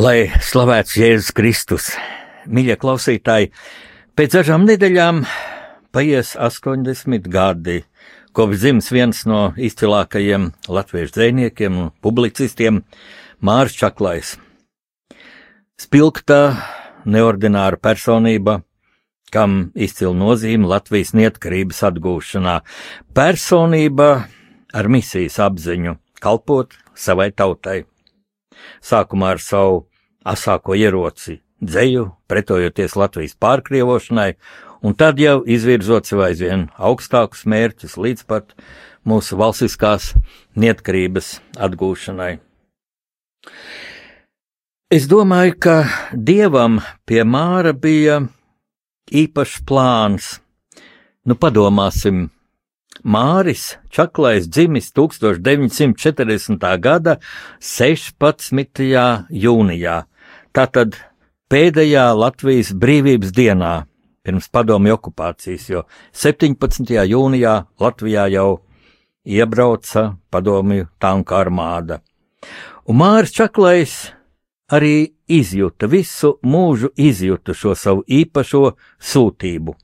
Lai slavēts Jēzus Kristus, mīļie klausītāji, pēc dažām nedēļām paies 80 gadi, kopš dzimis viens no izcilākajiem latviešu dziniekiem un publicistiem - Mārs Čaklais. Spilgta, neordināra personība, kam izcila nozīme Latvijas neatkarības atgūšanā, personība ar misijas apziņu kalpot savai tautai. Sākumā ar savu asāko ieroci dzeju, pretojoties Latvijas pārkrievošanai, un tad jau izvirzot sev aizvien augstākus mērķus līdz pat mūsu valstiskās neatkarības atgūšanai. Es domāju, ka dievam pie māra bija īpašs plāns. Nu, padomāsim, Māris Čaklais dzimis 1940. gada 16. jūnijā, tātad pēdējā Latvijas brīvības dienā pirms padomju okupācijas, jo 17. jūnijā Latvijā jau iebrauca padomju tanka armāda. Un Māris Čaklais arī izjuta visu mūžu, izjuta šo savu īpašo sūtību.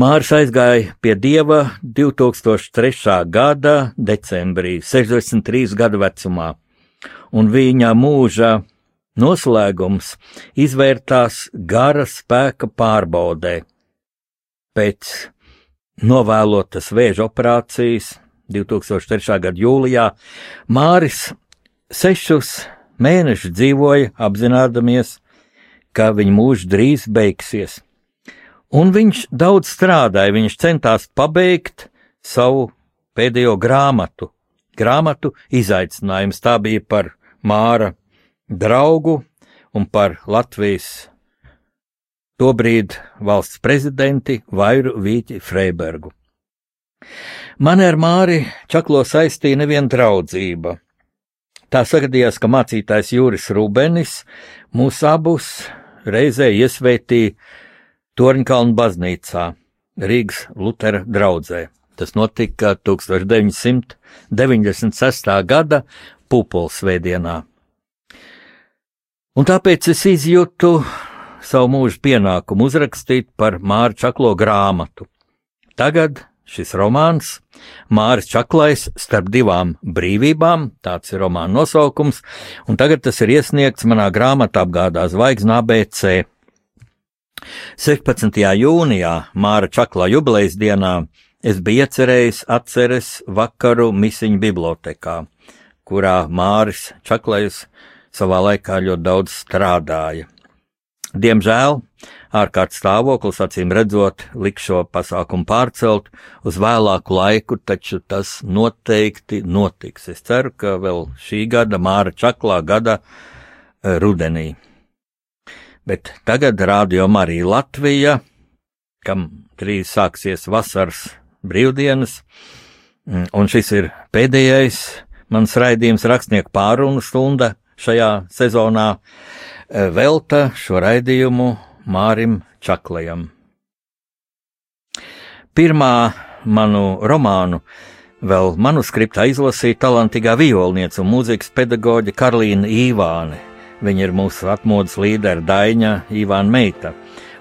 Mārs aizgāja pie dieva 2003. gada decembrī, 63 gadu vecumā, un viņa mūža noslēgums izvērtās gara spēka pārbaudē. Pēc novēlotas vēža operācijas 2003. gada jūlijā Māris sešus mēnešus dzīvoja apzinādamies, ka viņa mūžs drīz beigsies Un viņš daudz strādāja, viņš centās pabeigt savu pēdējo grāmatu. Grāmatu izaicinājums tā bija par Māra draugu un par Latvijas tobrīd valsts prezidenti Vairu Vīķi Freibergu. Mani ar Māri Čaklo saistīja neviena draudzība. Tā sagadījās, ka mācītājs Jūris Rūbenis mūs abus reizē iesvētīja Torņkalnu baznīcā, Rīgas Lutera draugzē. Tas notika 1996. gada Pupolsvētdienā. Un tāpēc es izjūtu savu mūžu pienākumu uzrakstīt par Māra Čaklo grāmatu. Tagad šis romāns Māris Čaklais starp divām brīvībām, tāds ir romāna nosaukums, un tagad tas ir iesniegts manā grāmatā apgādā Zvaigznā ABC. 16. jūnijā, Māra Čaklā jubilejas dienā, es biju iecerējis atceres vakaru misiņu bibliotekā, kurā Māris Čaklējs savā laikā ļoti daudz strādāja. Diemžēl ārkārtas stāvoklis, acīm redzot, liks šo pasākumu pārcelt uz vēlāku laiku, taču tas noteikti notiks. Es ceru, ka vēl šī gada Māra Čaklā gada eh, rudenī bet tagad rādījumā arī Latvija, kam drīz sāksies vasaras brīvdienas, mm, un šis ir pēdējais mans raidījums rakstnieku pārunu stunda šajā sezonā, e, velta šo raidījumu Mārim Čaklajam. Pirmā manu romānu vēl manuskriptā izlasīja talantīgā violniece un mūzikas pedagoģe Karlīna Īvāne. Viņa ir mūsu atmodas līdera Daņa Ivāna Meita,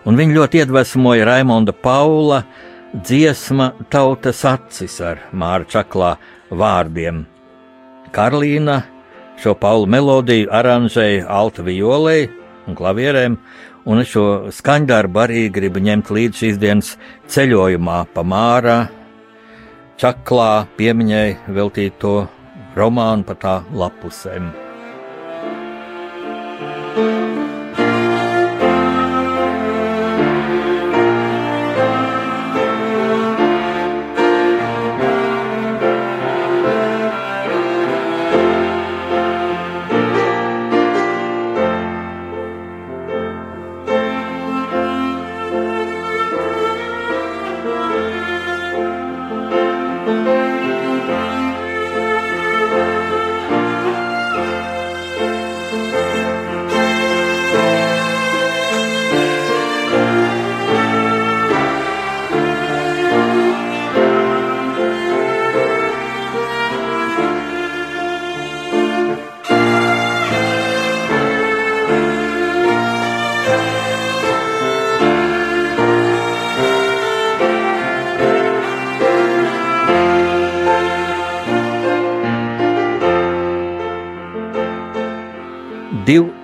un viņa ļoti iedvesmoja Raimonda Paula dziesma Tautas acis ar Māra Čaklā vārdiem. Karlīna šo Paula melodiju aranžēja alta violei un klavierēm, un es šo skaņdarbu arī gribu ņemt līdz šīs dienas ceļojumā pa Māra Čaklā piemiņai veltīto romānu pa tā lapusēm.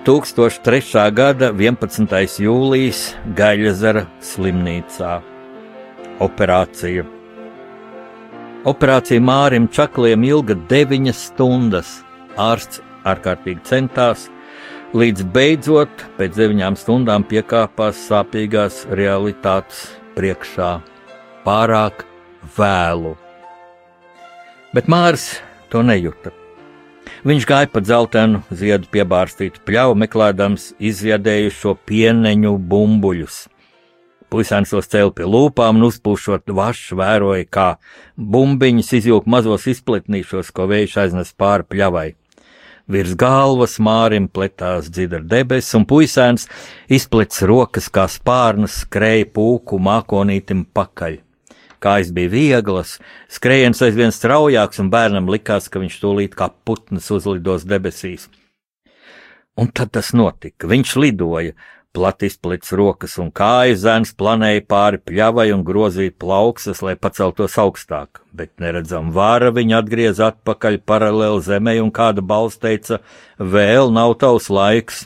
2003. gada 11. jūlijas Gaļazara slimnīcā. Operācija. Operācija Mārim Čakliem ilga 9 stundas. Ārsts ārkārtīgi centās, līdz beidzot pēc 9 stundām piekāpās sāpīgās realitātes priekšā. Pārāk vēlu. Bet Mārs to nejūta. Viņš gāja pa dzeltenu, ziedu piebārstītu pļauju, meklējams izjadējušo pieneņu bumbuļus. Puisēns tos cēla pie lūpām un uzpūšot vašu, vēroja, kā bumbiņas izjūg mazos izpletnīšos, ko vējš aiznes pāri pļavai. Virs galvas mārim pletās dzidra debesis, un puisēns izplets rokas kā spārnas skrēja pūku mākonītim pakaļ. Kājas bija vieglas, skrējiens aizvien straujāks, un bērnam likās, ka viņš tūlīt kā putns uzlidos debesīs. Un tad tas notika. Viņš lidoja, plati izplits rokas un kājas, zēns planēja pāri pļavai un grozīja plaukstas, lai paceltos augstāk, bet neredzam vāra viņa atgriez atpakaļ paralēli zemē, un kāda balss teica: Vēl nav tavs laiks.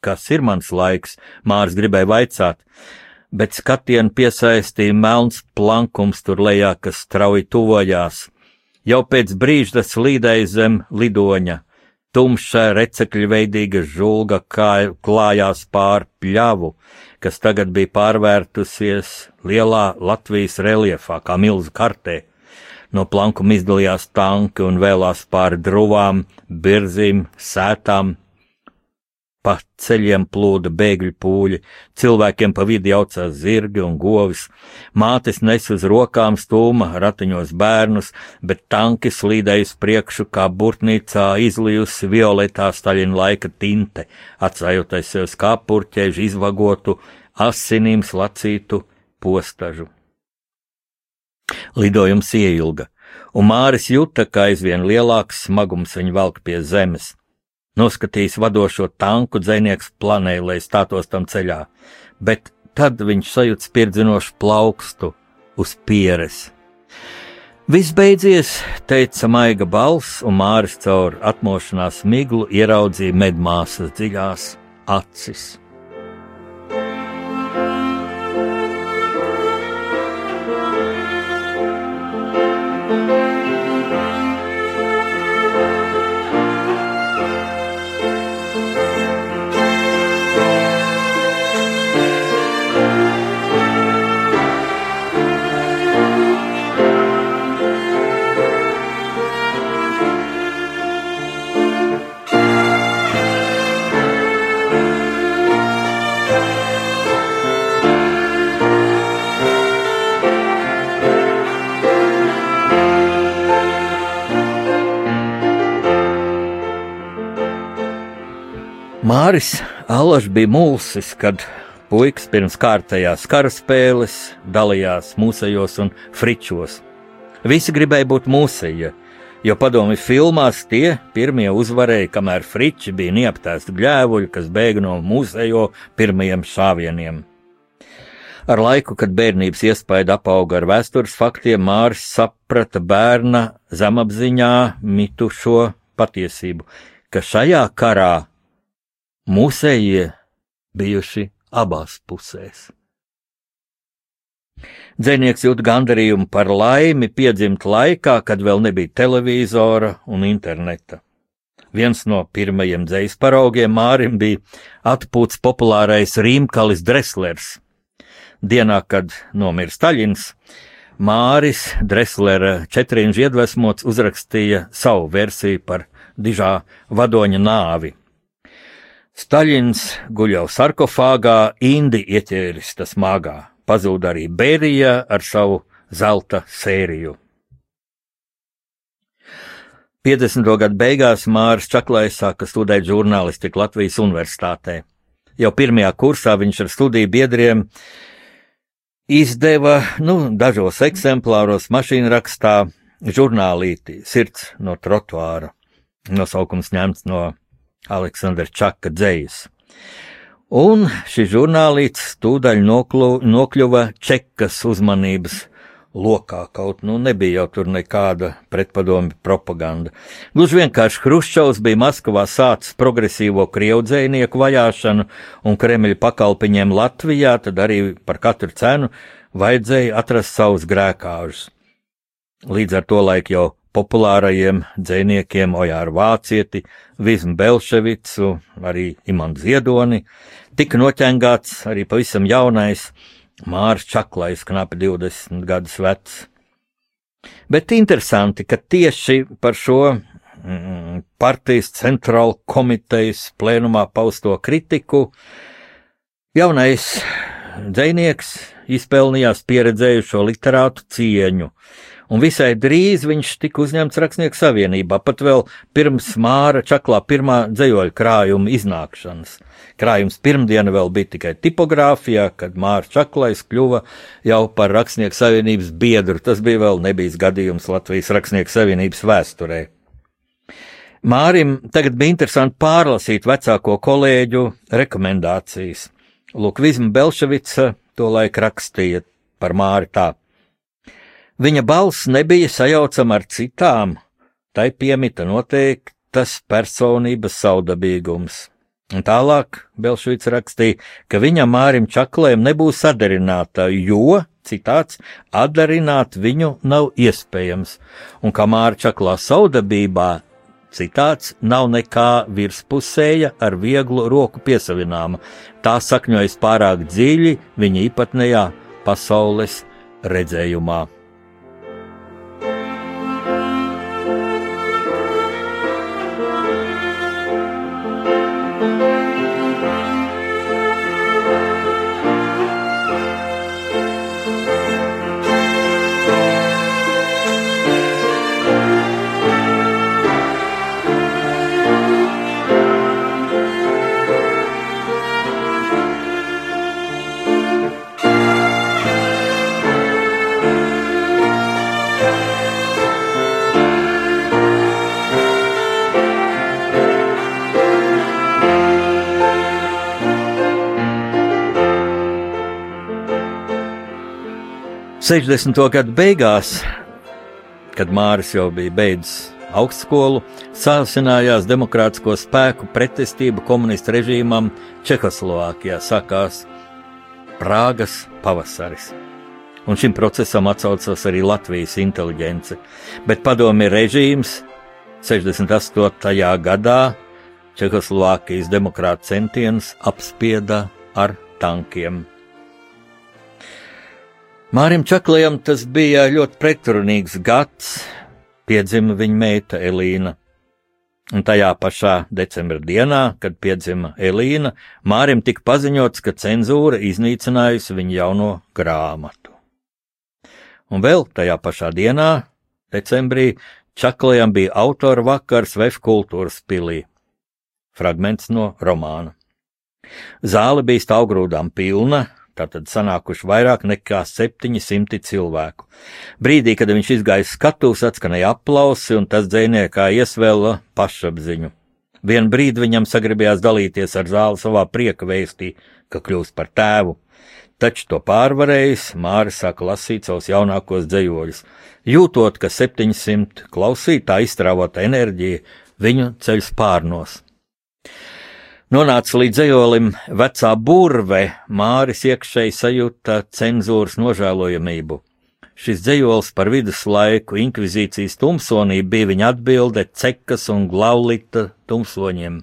Kas ir mans laiks? Mārs gribēja vaicāt bet skatienu piesaistīja melns plankums tur lejā, kas strauji tuvojās. Jau pēc brīža tas slīdēja zem lidoņa. Tumša recekļveidīga žulga klājās pār pļavu, kas tagad bija pārvērtusies lielā Latvijas reliefā, kā milzu kartē. No plankuma izdalījās tanki un vēlās pāri druvām, birzīm, sētām, Pa ceļiem plūda bēgļu pūļi, cilvēkiem pa vidu jaucās zirgi un govis, mātes nes uz rokām stūma ratiņos bērnus, bet tanki slīdēja uz priekšu kā burtnīcā izlijusi violetā Staļina laika tinte, atstājoties sev skāpurķēžu izvagotu, asinīm slacītu postažu. Lidojums ieilga, un Māris juta, ka aizvien lielāks smagums viņa velk pie zemes noskatījis vadošo tanku dzinieks planēja, lai stātos tam ceļā, bet tad viņš sajūta spirdzinošu plaukstu uz pieres. Viss beidzies, teica maiga balss, un Māris caur atmošanās miglu ieraudzīja medmāsas dziļās acis. Māris Allaš bija mulsis, kad puikas pirms kārtējās karaspēles dalījās mūsejos un fričos. Visi gribēja būt mūseja, jo padomi filmās tie pirmie uzvarēja, kamēr friči bija nieptēsti gļēvuļi, kas bēga no mūsejo pirmajiem šāvieniem. Ar laiku, kad bērnības iespaida apauga ar vēstures faktiem, Māris saprata bērna zemapziņā mitušo patiesību, ka šajā karā Mūsējie bijuši abās pusēs. Dzēnieks jūt gandarījumu par laimi piedzimt laikā, kad vēl nebija televizora un interneta. Viens no pirmajiem dzējas paraugiem Mārim bija atpūts populārais Rīmkalis Dreslers. Dienā, kad nomira Staļins, Māris Dreslera četrīņš iedvesmots uzrakstīja savu versiju par dižā vadoņa nāvi. Staļins guļ jau sarkofāgā, Indi ieķēris tas māgā, pazūd arī Bērija ar savu zelta sēriju. 50. gadu beigās Māris Čaklais sāka studēt žurnālistiku Latvijas universitātē. Jau pirmajā kursā viņš ar studiju biedriem izdeva, nu, dažos eksemplāros mašīnrakstā žurnālīti Sirds no trotuāra. Nosaukums ņemts no Aleksandra Čaka dzējas. Un šis žurnālīts tūdaļ nokļuva Čekas uzmanības lokā, kaut nu nebija jau tur nekāda pretpadomi propaganda. Gluži vienkārši Hruščovs bija Maskavā sācis progresīvo krievdzēnieku vajāšanu un Kremļa pakalpiņiem Latvijā, tad arī par katru cenu vajadzēja atrast savus grēkāžus. Līdz ar to laiku jau populārajiem dzēniekiem Ojāru Vācieti, Vizmu Belševicu, arī Imantu Ziedoni, tika noķengāts arī pavisam jaunais Mārs Čaklais, knapi 20 gadus vecs. Bet interesanti, ka tieši par šo mm, partijas centrāla komitejas plēnumā pausto kritiku jaunais dzēnieks izpelnījās pieredzējušo literātu cieņu un visai drīz viņš tika uzņemts Rakstnieku savienībā, pat vēl pirms Māra Čaklā pirmā dzējoļa krājuma iznākšanas. Krājums pirmdiena vēl bija tikai tipogrāfijā, kad Māra Čaklais kļuva jau par Rakstnieku savienības biedru. Tas bija vēl nebijis gadījums Latvijas Rakstnieku savienības vēsturē. Mārim tagad bija interesanti pārlasīt vecāko kolēģu rekomendācijas. Lūk, Vizma Belševica to laik rakstīja par Māri tā. Viņa balss nebija sajaucama ar citām, tai piemita noteiktas personības saudabīgums. Un tālāk Belšvits rakstīja, ka viņam Mārim Čaklēm nebūs sadarināta, jo, citāts, atdarināt viņu nav iespējams, un kā Māra Čaklā saudabībā, citāts, nav nekā virspusēja ar vieglu roku piesavināma, tā sakņojas pārāk dziļi viņa īpatnējā pasaules redzējumā. 60. gadu beigās, kad Māris jau bija beidzis augstskolu, sācinājās demokrātisko spēku pretestība komunistu režīmam Čehoslovākijā. Sākās Prāgas pavasaris. Un šim procesam atsaucas arī Latvijas inteligence. Bet padomju režīms 68. gadā Čehoslovākijas demokrāta centienus apspieda ar tankiem. Mārim Čaklajam tas bija ļoti pretrunīgs gads, piedzima viņa meita Elīna. Un tajā pašā decembra dienā, kad piedzima Elīna, Mārim tika paziņots, ka cenzūra iznīcinājusi viņa jauno grāmatu. Un vēl tajā pašā dienā, decembrī, Čaklajam bija autora vakars Vef kultūras pilī. Fragments no romāna. Zāle bija stāvgrūdām pilna, Tātad sanākuši vairāk nekā 700 cilvēku. Brīdī, kad viņš izgāja skatuves, atskanēja aplausi, un tas dzēniekā iesvēla pašapziņu. Vienu brīdi viņam sagribējās dalīties ar zāli savā prieka vēstī, ka kļūst par tēvu. Taču to pārvarējis, Māris sāka lasīt savus jaunākos dzējoļus, jūtot, ka 700 klausītāji izstrāvota enerģija viņu ceļ spārnos. Nonāca līdz ejolim vecā burve, Māris iekšēji sajūta cenzūras nožēlojamību. Šis dzējols par viduslaiku inkvizīcijas tumsonību bija viņa atbilde cekas un glaulita tumsoņiem.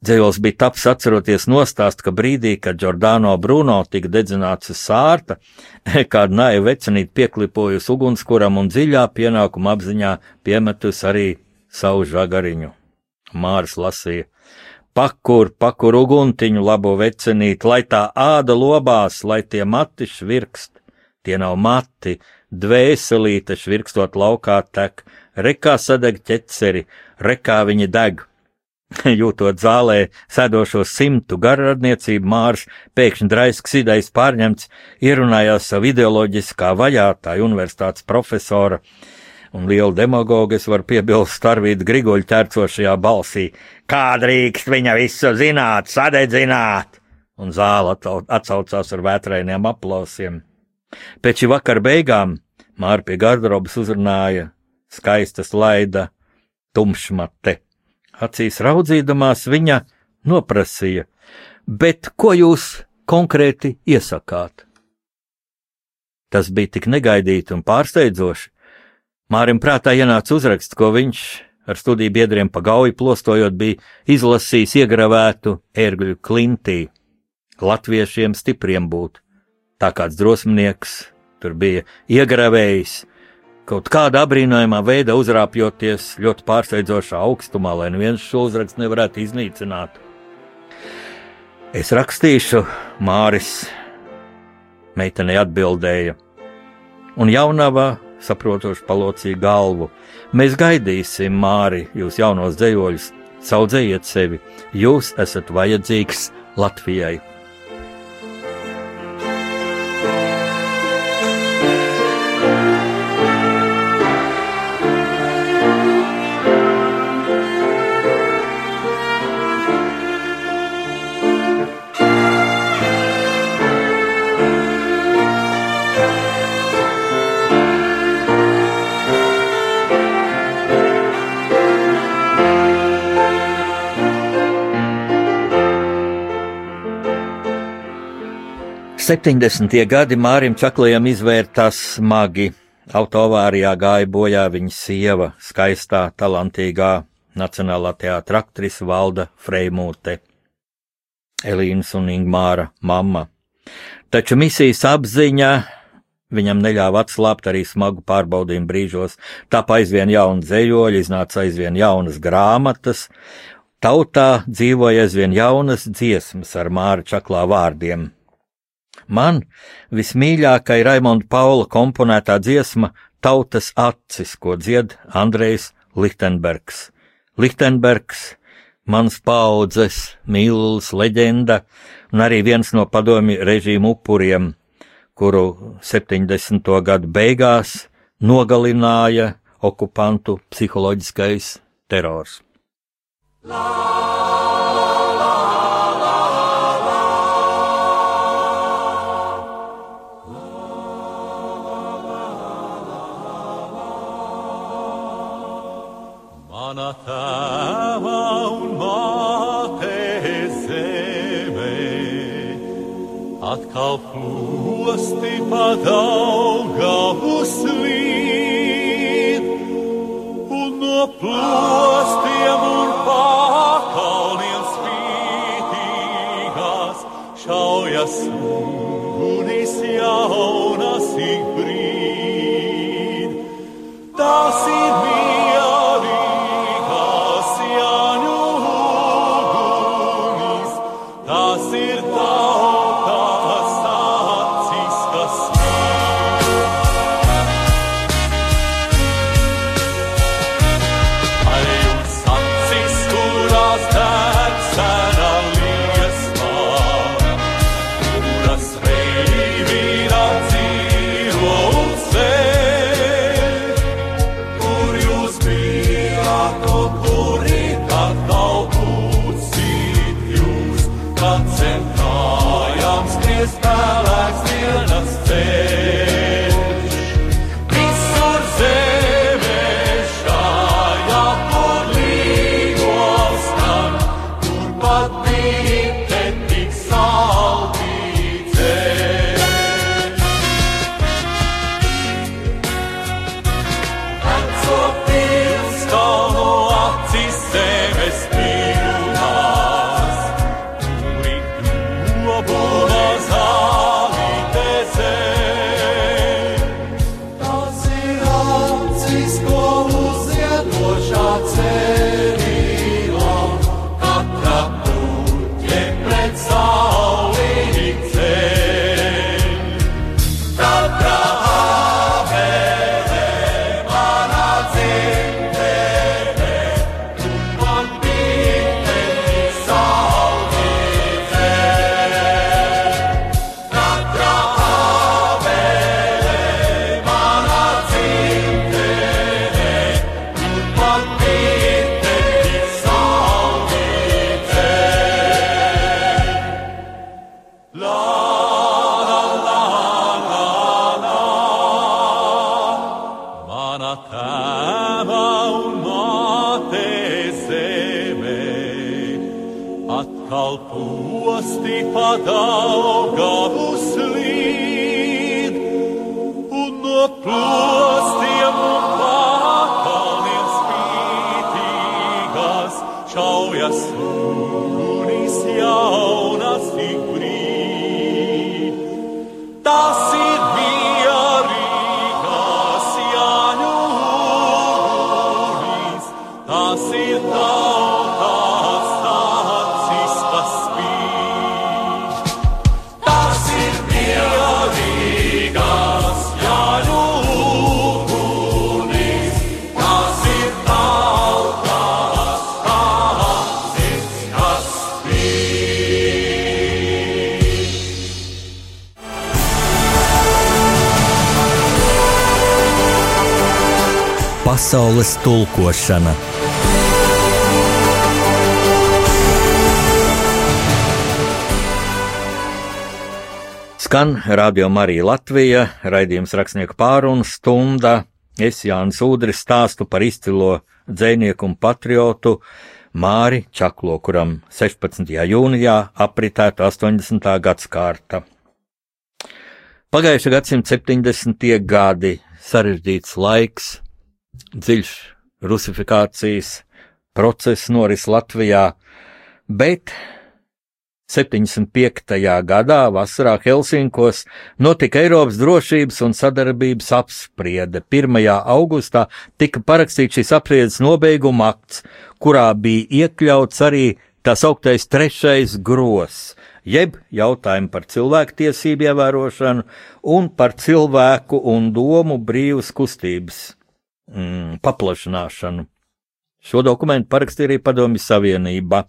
Dzējols bija taps atceroties nostāst, ka brīdī, kad Giordano Bruno tika dedzināts uz sārta, kāda naiva vecenīte pieklipojusi ugunskuram un dziļā pienākuma apziņā piemetus arī savu žagariņu. Māris lasīja pakur, pakur uguntiņu labo vecenīt, lai tā āda lobās, lai tie mati švirkst. Tie nav mati, dvēselīte švirkstot laukā tek, rekā sadeg ķeceri, rekā viņi deg. Jūtot zālē sēdošo simtu garradniecību, Mārs pēkšņi draisks idejas pārņemts, ierunājās savu ideoloģiskā vajātāja universitātes profesora, un lielu demagogu es varu piebilst Arvīdu Grigoļu ķercošajā balsī. Kā drīkst viņa visu zināt, sadedzināt? Un zāle atsaucās ar vētrainiem aplausiem. Pēc šī vakara beigām Māra pie garderobas uzrunāja skaistas laida tumšmate. Acīs raudzīdamās viņa noprasīja, bet ko jūs konkrēti iesakāt? Tas bija tik negaidīti un pārsteidzoši. Mārim prātā ienāca uzraksts, ko viņš ar studiju biedriem pa gauju plostojot bija izlasījis iegravētu ērgļu klintī. Latviešiem stipriem būt. Tā kāds drosminieks tur bija iegravējis, kaut kādā brīnojamā veidā uzrāpjoties ļoti pārsteidzošā augstumā, lai neviens šo uzrakstu nevarētu iznīcināt. Es rakstīšu, Māris, meitenei atbildēja, un jaunava saprotoši palocīja galvu. Mēs gaidīsim, Māri, jūs jaunos dzējoļus, saudzējiet sevi, jūs esat vajadzīgs Latvijai. Septiņdesmitie gadi Mārim Čaklajam izvērtās smagi. Autoavārijā gāja bojā viņa sieva, skaistā, talantīgā Nacionālā teātra aktrise Valda Freimūte, Elīnas un Ingmāra mamma. Taču misijas apziņa viņam neļāva atslābt arī smagu pārbaudījumu brīžos, tāpēc aizvien jauni zejoļi, iznāca aizvien jaunas grāmatas, tautā dzīvoja aizvien jaunas dziesmas ar Māra Čaklā vārdiem Man vismīļākā ir Raimonda Paula komponētā dziesma Tautas acis, ko dzied Andrejs Lichtenbergs. Lichtenbergs, mans paudzes, mīlulis, leģenda, un arī viens no padomju režīmu upuriem, kuru 70. gadu beigās nogalināja okupantu psiholoģiskais terors. La! Mana tēva un māte zeme, atkal posti padaugavu slīd, un no plostiem un pakalniem spītīgās šaujas ugunis jaunas Pasaules tulkošana Skan Radio Marija Latvija, raidījums rakstnieku pārunu stunda. Es Jānis Udris stāstu par izcilo dzēnieku un patriotu Māri Čaklo, kuram 16. jūnijā apritēta 80. gadskārta. Pagājušā gadsimta 70. gadi, sarežģīts laiks, dziļš rusifikācijas process noris Latvijā, bet 75. gadā vasarā Helsinkos notika Eiropas drošības un sadarbības apspriede. 1. augustā tika parakstīts šīs apspriedes nobeiguma akts, kurā bija iekļauts arī tā sauktais trešais gros, jeb jautājumi par cilvēktiesību ievērošanu un par cilvēku un domu brīvas kustības mm, paplašināšanu. Šo dokumentu parakstīja arī Padomju Savienība.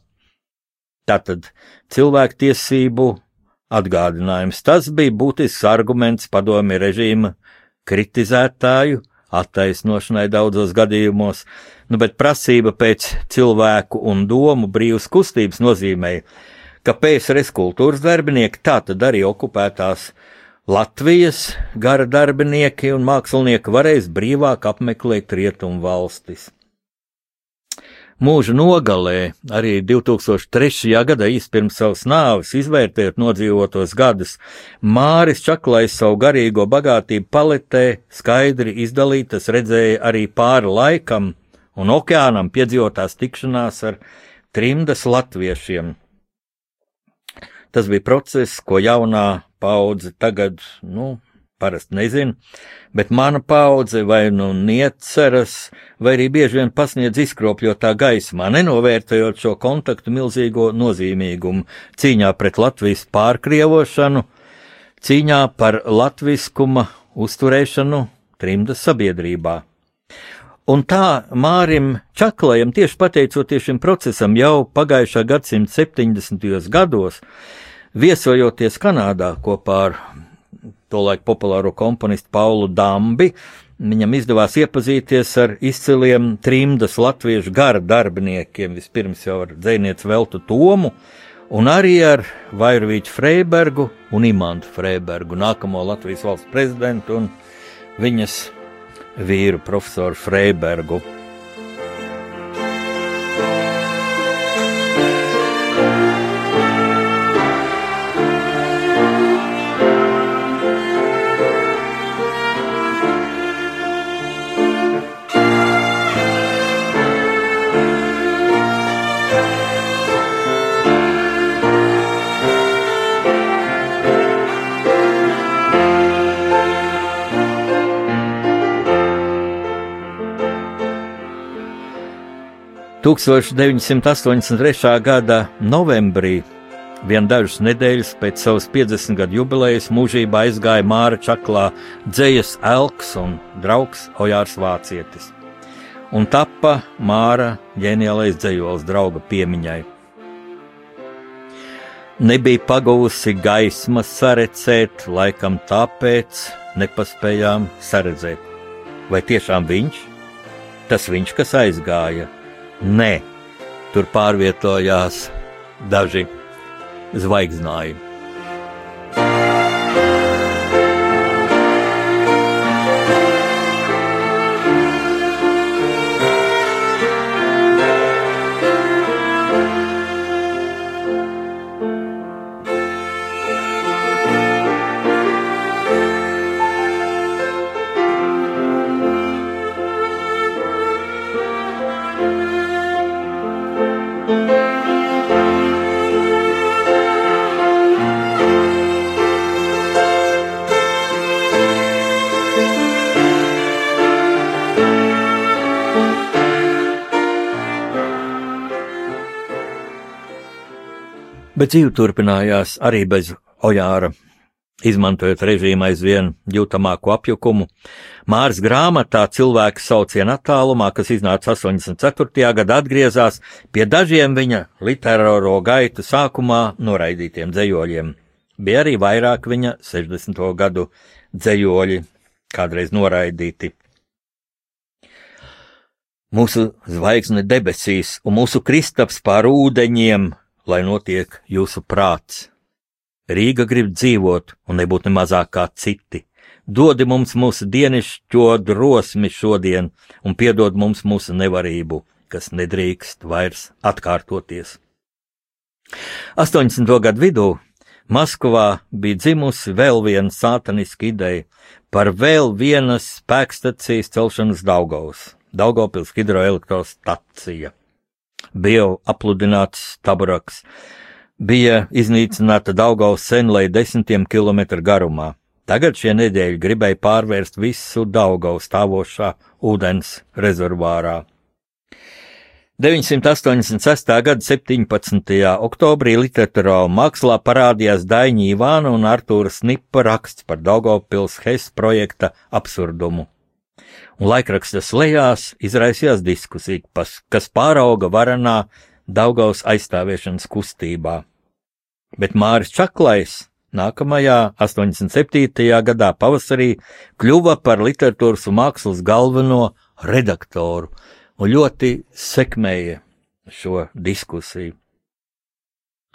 Tātad cilvēktiesību atgādinājums. Tas bija būtisks arguments padomju režīma kritizētāju attaisnošanai daudzos gadījumos, nu, bet prasība pēc cilvēku un domu brīvas kustības nozīmēja, ka PSRS kultūras darbinieki tātad arī okupētās Latvijas gara darbinieki un mākslinieki varēs brīvāk apmeklēt rietumu valstis. Mūža nogalē arī 2003. gadā īsi pirms savas nāves, izvērtējot nodzīvotos gadus, Māris Čaklais savu garīgo bagātību paletē skaidri izdalītas redzēja arī pāri laikam un okeānam piedzīvotās tikšanās ar trimdas latviešiem. Tas bija process, ko jaunā paudze tagad, nu, parasti nezina, bet mana paudze vai nu nieceras, vai arī bieži vien pasniedz izkropļotā gaismā, nenovērtējot šo kontaktu milzīgo nozīmīgumu cīņā pret Latvijas pārkrievošanu, cīņā par latviskuma uzturēšanu trimdas sabiedrībā. Un tā Mārim Čaklajam, tieši pateicoties šim procesam, jau pagājušā gadsimta 70. gados, viesojoties Kanādā kopā ar tolaik populāro komponistu Paulu Dambi. Viņam izdevās iepazīties ar izciliem trimdas latviešu gara darbiniekiem, vispirms jau ar dzēnieci Veltu Tomu, un arī ar Vairvīču Freibergu un Imantu Freibergu, nākamo Latvijas valsts prezidentu un viņas vīru profesoru Freibergu. – 1983. gada novembrī, vien dažas nedēļas pēc savas 50 gadu jubilejas, mūžībā aizgāja Māra Čaklā dzējas elks un draugs Ojārs Vācietis, un tappa Māra ģeniālais dzējols drauga piemiņai. Nebija pagūsi gaismas sarecēt, laikam tāpēc nepaspējām saredzēt. Vai tiešām viņš? Tas viņš, kas aizgāja. Nē, tur pārvietojās daži zvaigznājumi. Bet dzīve turpinājās arī bez Ojāra, izmantojot režīmu aizvien jūtamāku apjukumu. Mārs grāmatā cilvēka sauciena attālumā, kas iznāca 84. gadā, atgriezās pie dažiem viņa literāro gaitu sākumā noraidītiem dzējoļiem. Bija arī vairāk viņa 60. gadu dzējoļi, kādreiz noraidīti. Mūsu zvaigzne debesīs un mūsu kristaps pār ūdeņiem, lai notiek jūsu prāts. Rīga grib dzīvot un nebūt ne mazāk kā citi. Dodi mums mūsu dienišķo drosmi šodien un piedod mums mūsu nevarību, kas nedrīkst vairs atkārtoties. 80. gadu vidū Maskavā bija dzimusi vēl viena sātaniska ideja par vēl vienas spēkstacijas celšanas Daugavas, Daugavpils hidroelektrostacija. Bija apludināts taburaks, bija iznīcināta Daugavas senlai desmitiem kilometru garumā. Tagad šie nedēļi gribēja pārvērst visu Daugavu stāvošā ūdens rezervārā. 986. gada 17. oktobrī literatūrā un mākslā parādījās Daņa Ivāna un Artūra Snipa raksts par Daugavpils Hes projekta absurdumu. Un laikrakstas lejās izraisījās diskusija, kas pārauga varanā Daugavas aizstāvēšanas kustībā. Bet Māris Čaklais nākamajā 87. gadā pavasarī kļuva par literatūras un mākslas galveno redaktoru un ļoti sekmēja šo diskusiju.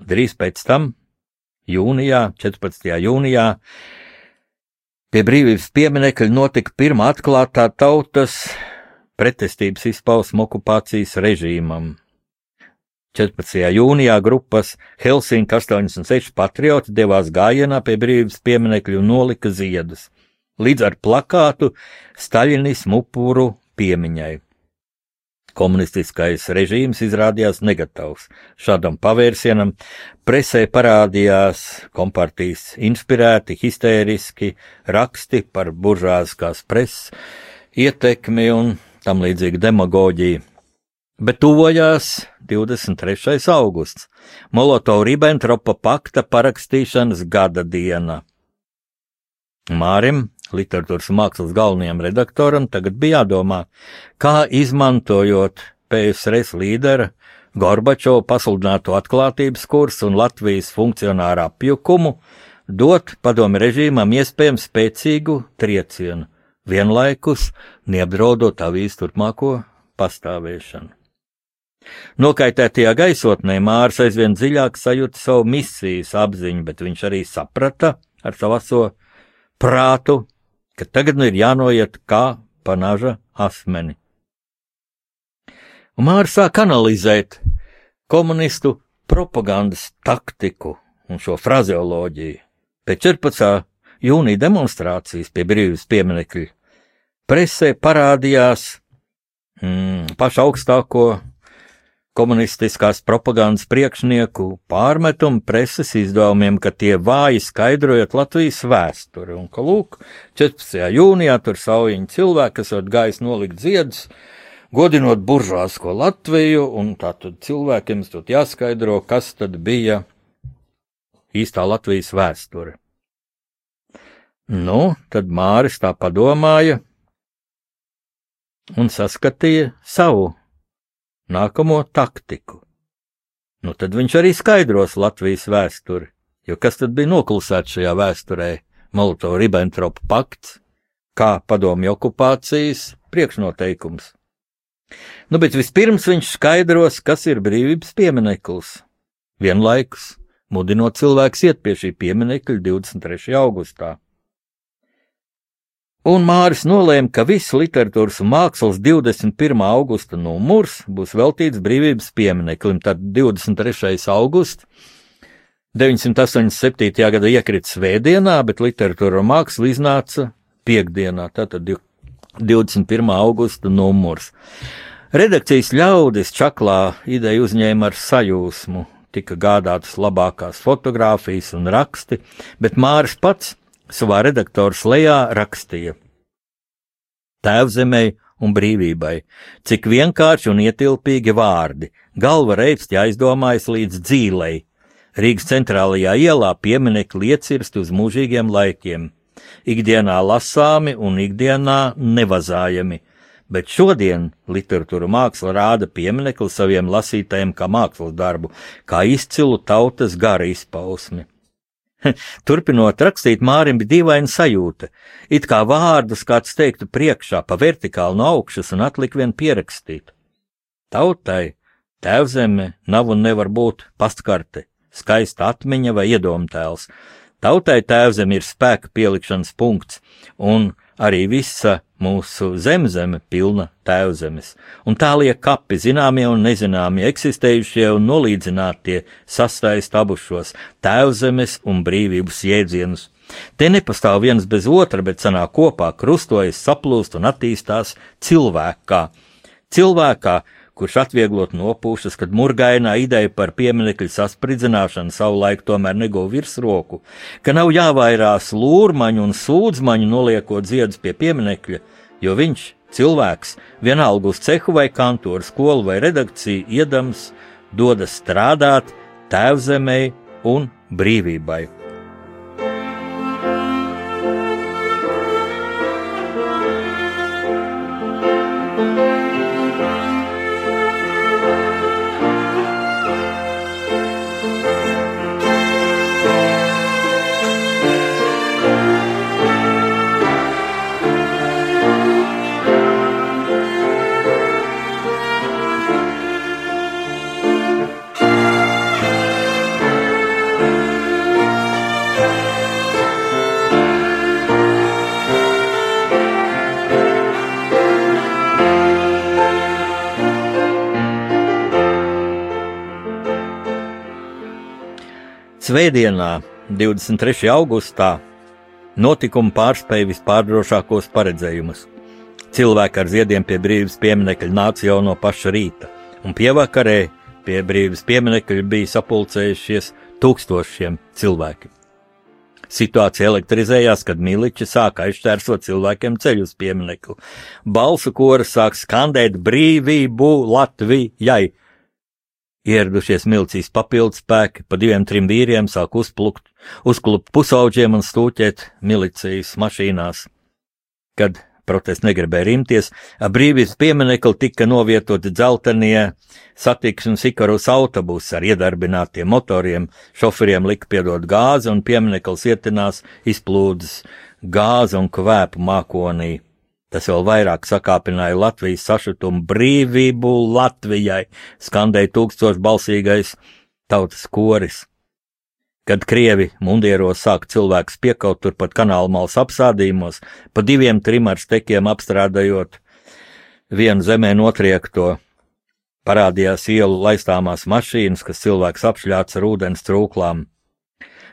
Drīz pēc tam, jūnijā, 14. jūnijā, pie brīvības pieminekļa notika pirmā atklātā tautas pretestības izpausme okupācijas režīmam. 14. jūnijā grupas Helsinki 86 patrioti devās gājienā pie brīvības pieminekļa un nolika ziedus, līdz ar plakātu Staļinismu upuru piemiņai. Komunistiskais režīms izrādījās negatavs šādam pavērsienam, presē parādījās kompartijas inspirēti, histēriski raksti par buržāziskās preses ietekmi un tam līdzīgi demagoģiju. Bet tuvojās 23. augusts, Molotov-Ribbentropa pakta parakstīšanas gada diena. Mārim, literatūras mākslas galvenajam redaktoram, tagad bija jādomā, kā izmantojot PSRS līdera Gorbačova pasludināto atklātības kursu un Latvijas funkcionāru apjukumu, dot padomi režīmam iespējams spēcīgu triecienu, vienlaikus neapdraudot avīzes turpmāko pastāvēšanu. Nokaitētajā gaisotnē Mārs aizvien dziļāk sajūta savu misijas apziņu, bet viņš arī saprata ar savu aso prātu, ka tagad nu ir jānoiet kā pa naža asmeni. Mārs sāk analizēt komunistu propagandas taktiku un šo frazeoloģiju. Pēc 14. jūnija demonstrācijas pie brīvības pieminekļa presē parādījās mm, pašu augstāko komunistiskās propagandas priekšnieku pārmetumu preses izdevumiem, ka tie vāji skaidrojot Latvijas vēsturi, un ka, lūk, 14. jūnijā tur saujiņi cilvēki, kas var gājis nolikt ziedus, godinot buržāsko Latviju, un tātad cilvēkiem tur jāskaidro, kas tad bija īstā Latvijas vēsture. Nu, tad Māris tā padomāja un saskatīja savu nākamo taktiku. Nu, tad viņš arī skaidros Latvijas vēsturi, jo kas tad bija noklusēts šajā vēsturē? Molotov-Ribbentrop pakts, kā padomju okupācijas priekšnoteikums. Nu, bet vispirms viņš skaidros, kas ir brīvības piemineklis. Vienlaikus mudinot cilvēkus iet pie šī pieminekļa 23. augustā. Un Māris nolēma, ka viss literatūras un mākslas 21. augusta numurs būs veltīts brīvības piemineklim. Tad 23. augusts 987. gada iekrita svētdienā, bet literatūra un māksla iznāca piekdienā, tātad 21. augusta numurs. Redakcijas ļaudis čaklā ideju uzņēma ar sajūsmu, tika gādātas labākās fotogrāfijas un raksti, bet Māris pats savā redaktora slēgā rakstīja: Tēvzemei un brīvībai, cik vienkārši un ietilpīgi vārdi, galva reibsti aizdomājas līdz dzīlei, Rīgas centrālajā ielā pieminekļi iecirsti uz mūžīgiem laikiem, ikdienā lasāmi un ikdienā nevazājami, bet šodien literatūra māksla rāda pieminekli saviem lasītājiem kā mākslas darbu, kā izcilu tautas gara izpausmi. Turpinot rakstīt, Mārim bija dīvaina sajūta, it kā vārdus kāds teiktu priekšā pa vertikāli no augšas un atlik vien pierakstīt. Tautai tēvzeme nav un nevar būt pastkarte, skaista atmiņa vai iedomtēls. Tautai tēvzeme ir spēka pielikšanas punkts, un arī visa mūsu zemzeme pilna tēvzemes, un tā liek kapi zināmie un nezināmie, eksistējušie un nolīdzinātie sastaist abus šos tēvzemes un brīvības jēdzienus. Te nepastāv viens bez otra, bet sanāk kopā, krustojas, saplūst un attīstās cilvēkā. Cilvēkā, kurš atvieglot nopūšas, kad murgainā ideja par pieminekļu saspridzināšanu savulaik tomēr neguva virsroku, ka nav jāvairās lūrmaņu un sūdzmaņu noliekot ziedus pie pieminekļa, jo viņš, cilvēks, vienalga uz cehu vai kantoru, skolu vai redakciju, iedams, dodas strādāt tēvzemē un brīvībai. Svētdienā, 23. augustā, notikumi pārspēja vispārdrošākos paredzējumus. Cilvēki ar ziediem pie brīvības pieminiekļa nāca jau no paša rīta, un pievakarē pie brīvības pieminiekļa bija sapulcējušies tūkstošiem cilvēku. Situācija elektrizējās, kad miliči sāka aizšķērsot cilvēkiem ceļu uz pieminiektu. Balsu kora sāk skandēt brīvību Latvijai, Ieradušies milicijas papildspēki, pa diviem trim vīriem sāk uzplukt, uzklupt pusauģiem un stūķēt milicijas mašīnās. Kad protests negribēja rimties, ap brīvības pieminekli tika novietoti dzeltenie satiksmes ikarus autobusi ar iedarbinātiem motoriem, šoferiem lika piedot gāzi un piemineklis ietinās izplūdes gāzi un kvēpu mākonī. Tas vēl vairāk sakāpināja Latvijas sašutumu brīvību Latvijai, skandēja tūkstošbalsīgais tautas koris. Kad krievi mundieros sāk cilvēkus piekaut turpat kanāla malas apsādījumos, pa diviem trim ar stekiem apstrādājot vienu zemē notriekto, parādījās ielu laistāmās mašīnas, kas cilvēks apšļāts ar ūdens trūklām.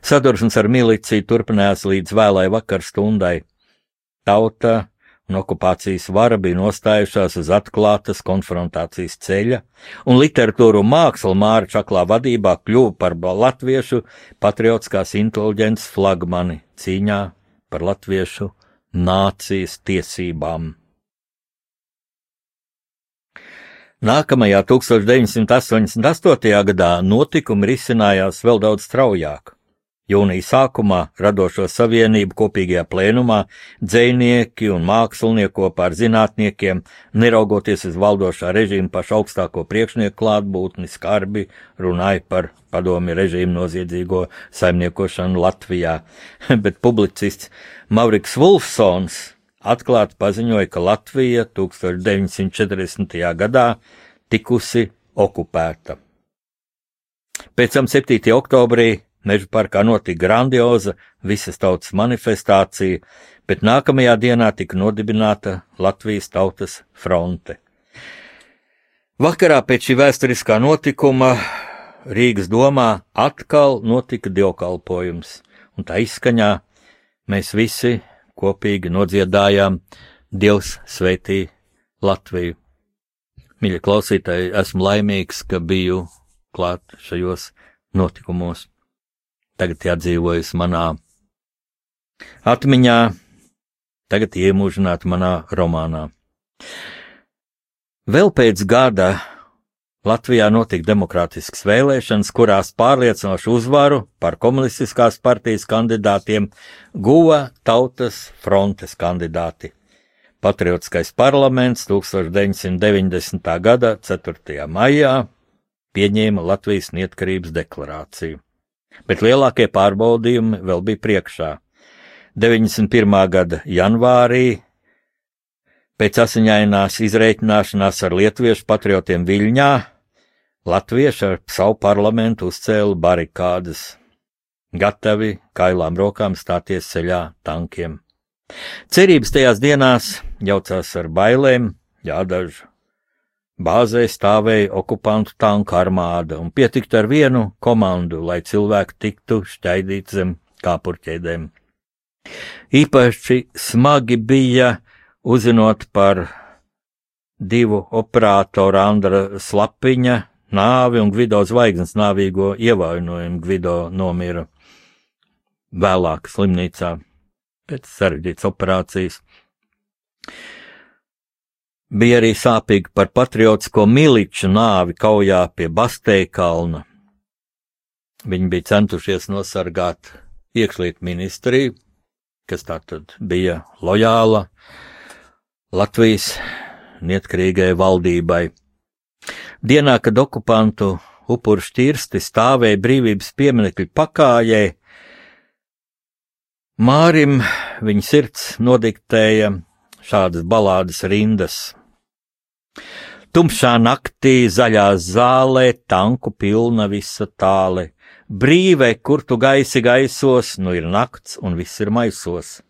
Sadursmes ar miliciju turpinājās līdz vēlai vakar stundai. Tauta un okupācijas vara bija nostājušās uz atklātas konfrontācijas ceļa, un literatūra un māksla Māra Čaklā vadībā kļuva par latviešu patriotiskās inteliģences flagmani cīņā par latviešu nācijas tiesībām. Nākamajā 1988. gadā notikumi risinājās vēl daudz straujāk. Jūnija sākumā radošo savienību kopīgajā plēnumā dzēnieki un mākslinieki kopā ar zinātniekiem, neraugoties uz valdošā režīma pašu augstāko priekšnieku klātbūtni, skarbi runāja par padomi režīmu noziedzīgo saimniekošanu Latvijā, bet publicists Mauriks Vulfsons atklāti paziņoja, ka Latvija 1940. gadā tikusi okupēta. Pēc tam 7. oktobrī Meža parkā notika grandioza visas tautas manifestācija, bet nākamajā dienā tika nodibināta Latvijas tautas fronte. Vakarā pēc šī vēsturiskā notikuma Rīgas domā atkal notika dievkalpojums, un tā izskaņā mēs visi kopīgi nodziedājām Dievs sveitī Latviju. Mīļie klausītāji, esmu laimīgs, ka biju klāt šajos notikumos tagad iedzīvojas manā atmiņā, tagad iemūžināt manā romānā. Vēl pēc gada Latvijā notika demokrātiskas vēlēšanas, kurās pārliecinošu uzvaru par komunistiskās partijas kandidātiem guva Tautas frontes kandidāti. Patriotiskais parlaments 1990. gada 4. maijā pieņēma Latvijas neatkarības deklarāciju, bet lielākie pārbaudījumi vēl bija priekšā. 91. gada janvārī pēc asiņainās izreikināšanās ar lietuviešu patriotiem Viļņā Latvieši ar savu parlamentu uzcēla barikādas, gatavi kailām rokām stāties ceļā tankiem. Cerības tajās dienās jaucās ar bailēm, jādažu. Bāzē stāvēja okupantu tanku armāda un pietiktu ar vienu komandu, lai cilvēki tiktu šķaidīti zem kāpurķēdēm. Īpaši smagi bija uzzinot par divu operātoru Andra Slapiņa nāvi un Gvido zvaigznes nāvīgo ievainojumu Gvido nomira vēlāk slimnīcā pēc sarežģītas operācijas. Bija arī sāpīgi par patriotisko miliču nāvi kaujā pie Bastēja kalna. Viņi bija centušies nosargāt iekšlietu ministriju, kas tā tad bija lojāla Latvijas neatkarīgai valdībai. Dienā, kad okupantu upuru šķirsti stāvēja brīvības pieminekļu pakājai, Mārim viņa sirds nodiktēja šādas balādes rindas. Tumšā naktī zaļā zālē, tanku pilna visa tāle. Brīvē, kur tu gaisi gaisos, nu ir nakts un viss ir maisos.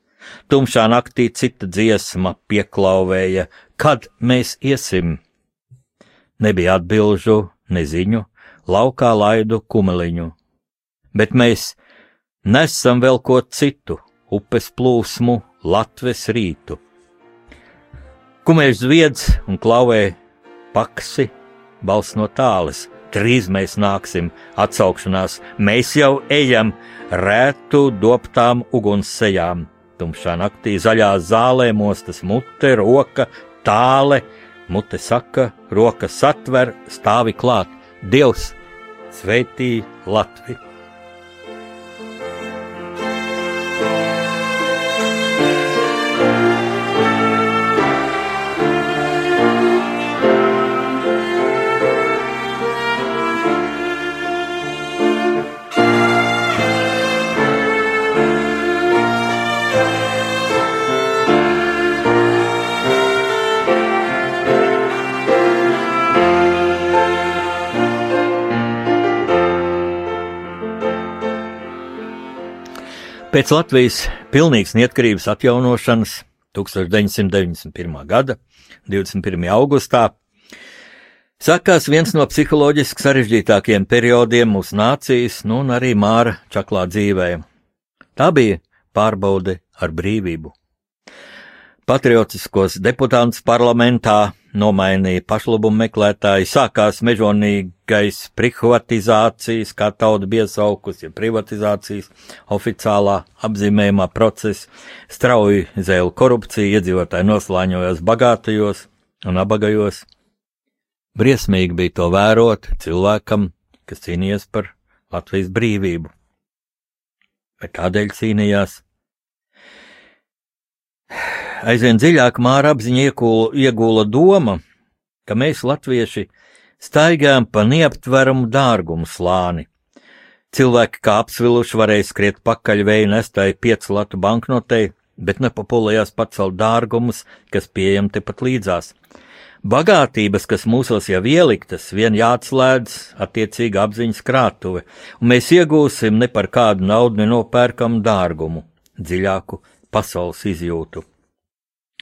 Tumšā naktī cita dziesma pieklauvēja, kad mēs iesim. Nebija atbilžu, neziņu, laukā laidu kumeliņu. Bet mēs nesam vēl ko citu, upes plūsmu, Latves rītu. Kumēž zviedz un klauvē paksi, balss no tāles. Drīz mēs nāksim, atsaukšanās, mēs jau ejam, rētu doptām uguns sejām. Tumšā naktī zaļā zālē mostas mute, roka, tāle, mute saka, roka satver, stāvi klāt. Dievs sveitī Latviju! Pēc Latvijas pilnīgas neatkarības atjaunošanas 1991. gada 21. augustā sākās viens no psiholoģiski sarežģītākajiem periodiem mūsu nācijas, nu un arī Māra Čaklā dzīvē. Tā bija pārbaude ar brīvību. Patriotiskos deputātus parlamentā nomainīja pašlabumu meklētāji, sākās mežonīgais privatizācijas, kā tauta biesaukus, ja privatizācijas oficiālā apzīmējumā procesa, strauji zēla korupcija, iedzīvotāji noslāņojās bagātajos un abagajos. Briesmīgi bija to vērot cilvēkam, kas cīnījies par Latvijas brīvību. Bet kādēļ cīnījās? Aizvien dziļāk māra apziņa iegula doma, ka mēs, latvieši, staigājam pa neaptveramu dārgumu slāni. Cilvēki kā apsviluši varēja skriet pakaļ vēju nestai piecu latu banknotei, bet nepapulējās pacelt dārgumus, kas pieejami tepat līdzās. Bagātības, kas mūsos jau ieliktas, vien jāatslēdz attiecīga apziņas krātuve, un mēs iegūsim ne par kādu naudu nenopērkamu dārgumu, dziļāku pasaules izjūtu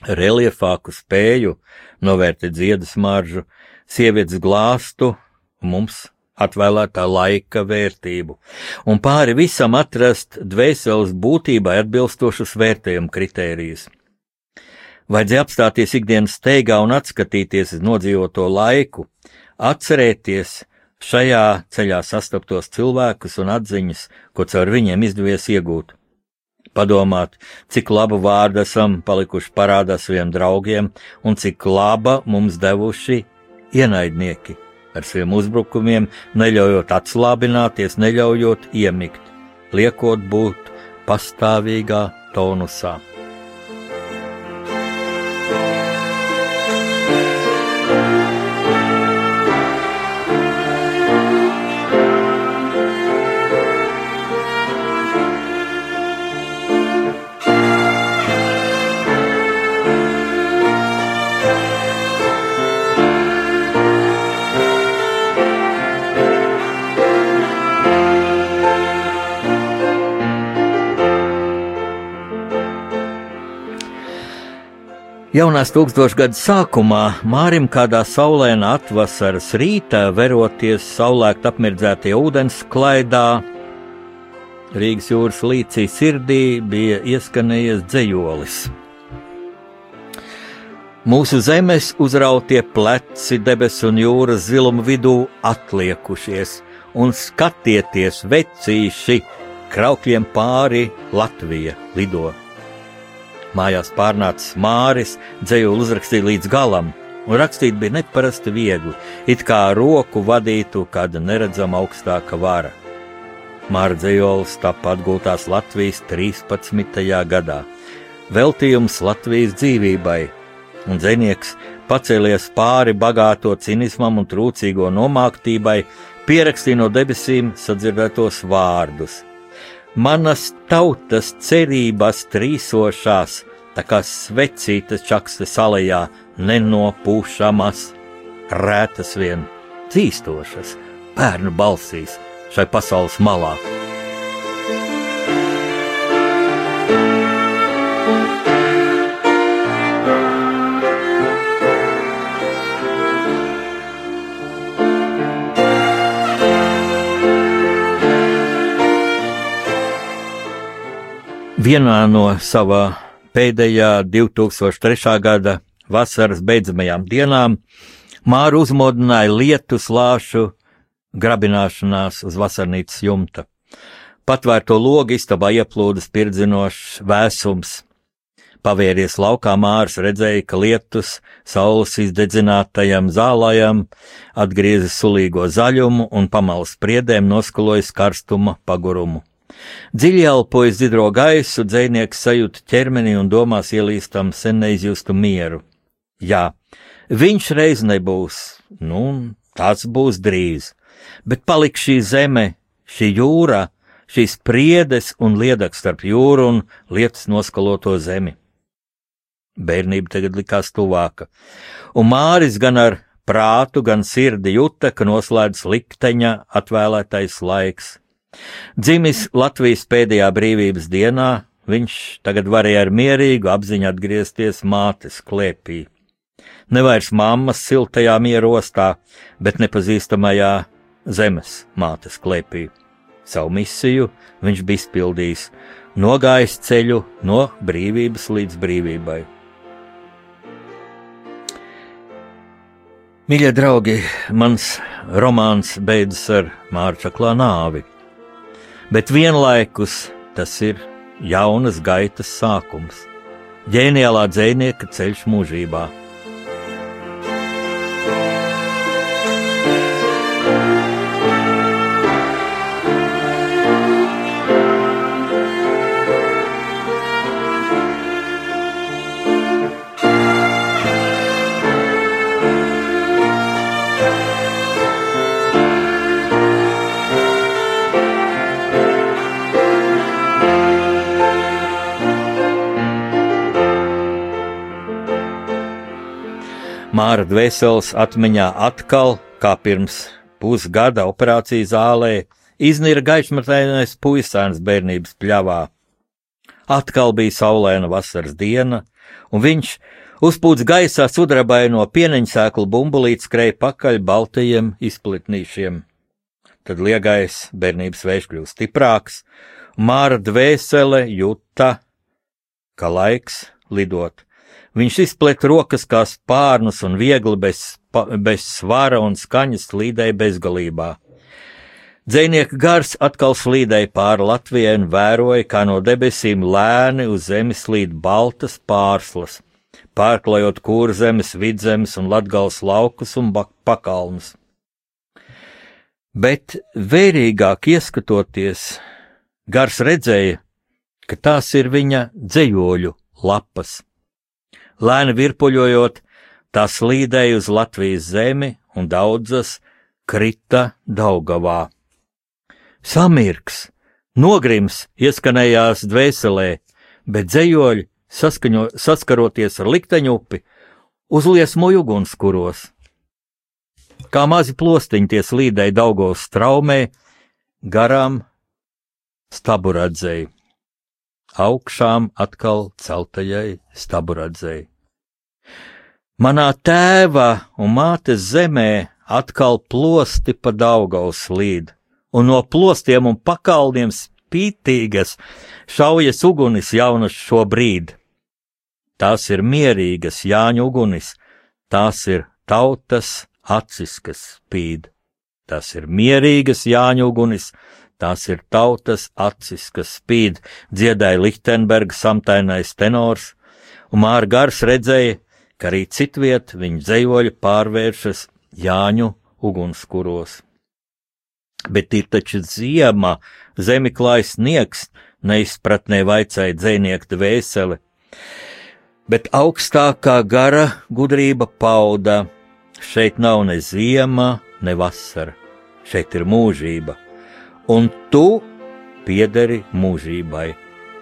reliefāku spēju novērtēt dziedas maržu, sievietes glāstu mums atvēlētā laika vērtību, un pāri visam atrast dvēseles būtībai atbilstošus vērtējumu kritērijus. Vajadzēja apstāties ikdienas steigā un atskatīties uz nodzīvoto laiku, atcerēties šajā ceļā sastaptos cilvēkus un atziņas, ko caur viņiem izdevies iegūt padomāt, cik labu vārdu esam palikuši parādā saviem draugiem un cik laba mums devuši ienaidnieki, ar saviem uzbrukumiem, neļaujot atslābināties, neļaujot iemigt, liekot būt pastāvīgā tonusā. Jaunās tūkstošgads sākumā Mārim kādā saulēnā atvasaras rītā, veroties saulēkt apmirdzētie ūdens klaidā, Rīgas jūras līcī sirdī bija ieskanējies dzējolis. Mūsu zemes uzrautie pleci, debesu un jūras ziluma vidū atliekušies, un skatieties, vecīši, kraukļiem pāri Latvija lido. Mājās pārnācis Māris, dzējoli uzrakstīja līdz galam, un rakstīt bija neparasti viegli, it kā roku vadītu kāda neredzama augstāka vara. Māra dzējolis tapa atgūtās Latvijas 13. gadā. Veltījums Latvijas dzīvībai, un dzinieks pacēlies pāri bagāto cinismam un trūcīgo nomāktībai, pierakstīja no debesīm sadzirdētos vārdus. Manas tautas cerības trīsošās, tā kā svecītas čakste salajā, nenopūšamas, rētas vien cīstošas, bērnu balsīs šai pasaules malā. Vienā no savā pēdējā 2003. gada vasaras beidzamajām dienām Māra uzmodināja lietu slāšu grabināšanās uz vasarnīcas jumta. Patvērto logu istabā ieplūda spirdzinošs vēsums. Pavieries laukā mārs redzēja, ka lietus saules izdedzinātajam zālājam atgrieza sulīgo zaļumu un pamalas priedēm noskalojas karstuma pagurumu. Dziļi elpojas dzidro gaisu, dzēnieks sajūta ķermeni un domās ielīstam sen neizjustu mieru. Jā, viņš reiz nebūs, nu, tāds būs drīz, bet paliks šī zeme, šī jūra, šīs priedes un liedaks starp jūru un lietas noskaloto zemi. Bērnība tagad likās tuvāka, un Māris gan ar prātu, gan sirdi jūta, ka noslēdz likteņa atvēlētais laiks. Dzimis Latvijas pēdējā brīvības dienā, viņš tagad varēja ar mierīgu apziņu atgriezties mātes klēpī. Nevairs mammas siltajā mierostā, bet nepazīstamajā zemes mātes klēpī. Savu misiju viņš bija izpildījis, nogājis ceļu no brīvības līdz brīvībai. Mīļie draugi, mans romāns beidzas ar Mārčaklā nāvi, bet vienlaikus tas ir jaunas gaitas sākums, ģēniālā dzēnieka ceļš mūžībā. Māra dvēseles atmiņā atkal, kā pirms pusgada operācijas zālē, iznīra gaišmatainais puisēns bērnības pļavā. Atkal bija saulaina vasaras diena, un viņš, uzpūts gaisā sudrabaino pieneņsēklu bumbulīt skrēja pakaļ baltajiem izplitnīšiem. Tad liegais bērnības vējš kļūst stiprāks, Māra dvēsele jūta, ka laiks lidot. Viņš izplet rokas kā spārnus un viegli bez, bez svara un skaņas slīdēja bezgalībā. Dzēnieka gars atkal slīdēja pāri Latvijai un vēroja, kā no debesīm lēni uz zemes slīd baltas pārslas, pārklājot kūrzemes, vidzemes un latgals laukus un pakalnus. Bet vērīgāk ieskatoties, gars redzēja, ka tās ir viņa dzējoļu lapas. Lēni virpuļojot, tās slīdēja uz Latvijas zemi un daudzas krita Daugavā. Samirks, nogrims ieskanējās dvēselē, bet dzējoļi, saskaņo, saskaroties ar likteņu upi, uzliesmoja ugunskuros. Kā mazi plostiņi tie slīdēja Daugavas straumē, garām staburadzēji, augšām atkal celtajai staburadzēji. Manā tēva un mātes zemē atkal plosti pa Daugavas slīd, un no plostiem un pakalniem spītīgas šaujas ugunis jaunas šobrīd. Tās ir mierīgas Jāņu ugunis, tās ir tautas acis, kas spīd. Tas ir mierīgas Jāņu ugunis, tās ir tautas acis, kas spīd, dziedāja Lichtenberga samtainais tenors, un Māra Gars redzēja, ka arī citviet viņa dzējoļi pārvēršas Jāņu ugunskuros. Bet ir taču ziema, zemi klājas sniegs, neizpratnē vaicāja dzēnieka dvēseli, bet augstākā gara gudrība pauda, šeit nav ne ziema, ne vasara, šeit ir mūžība, un tu piederi mūžībai,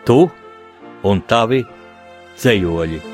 tu un tavi ceļoļi.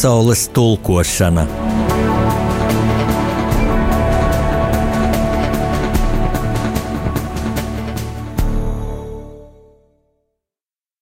Pasaules tulkošana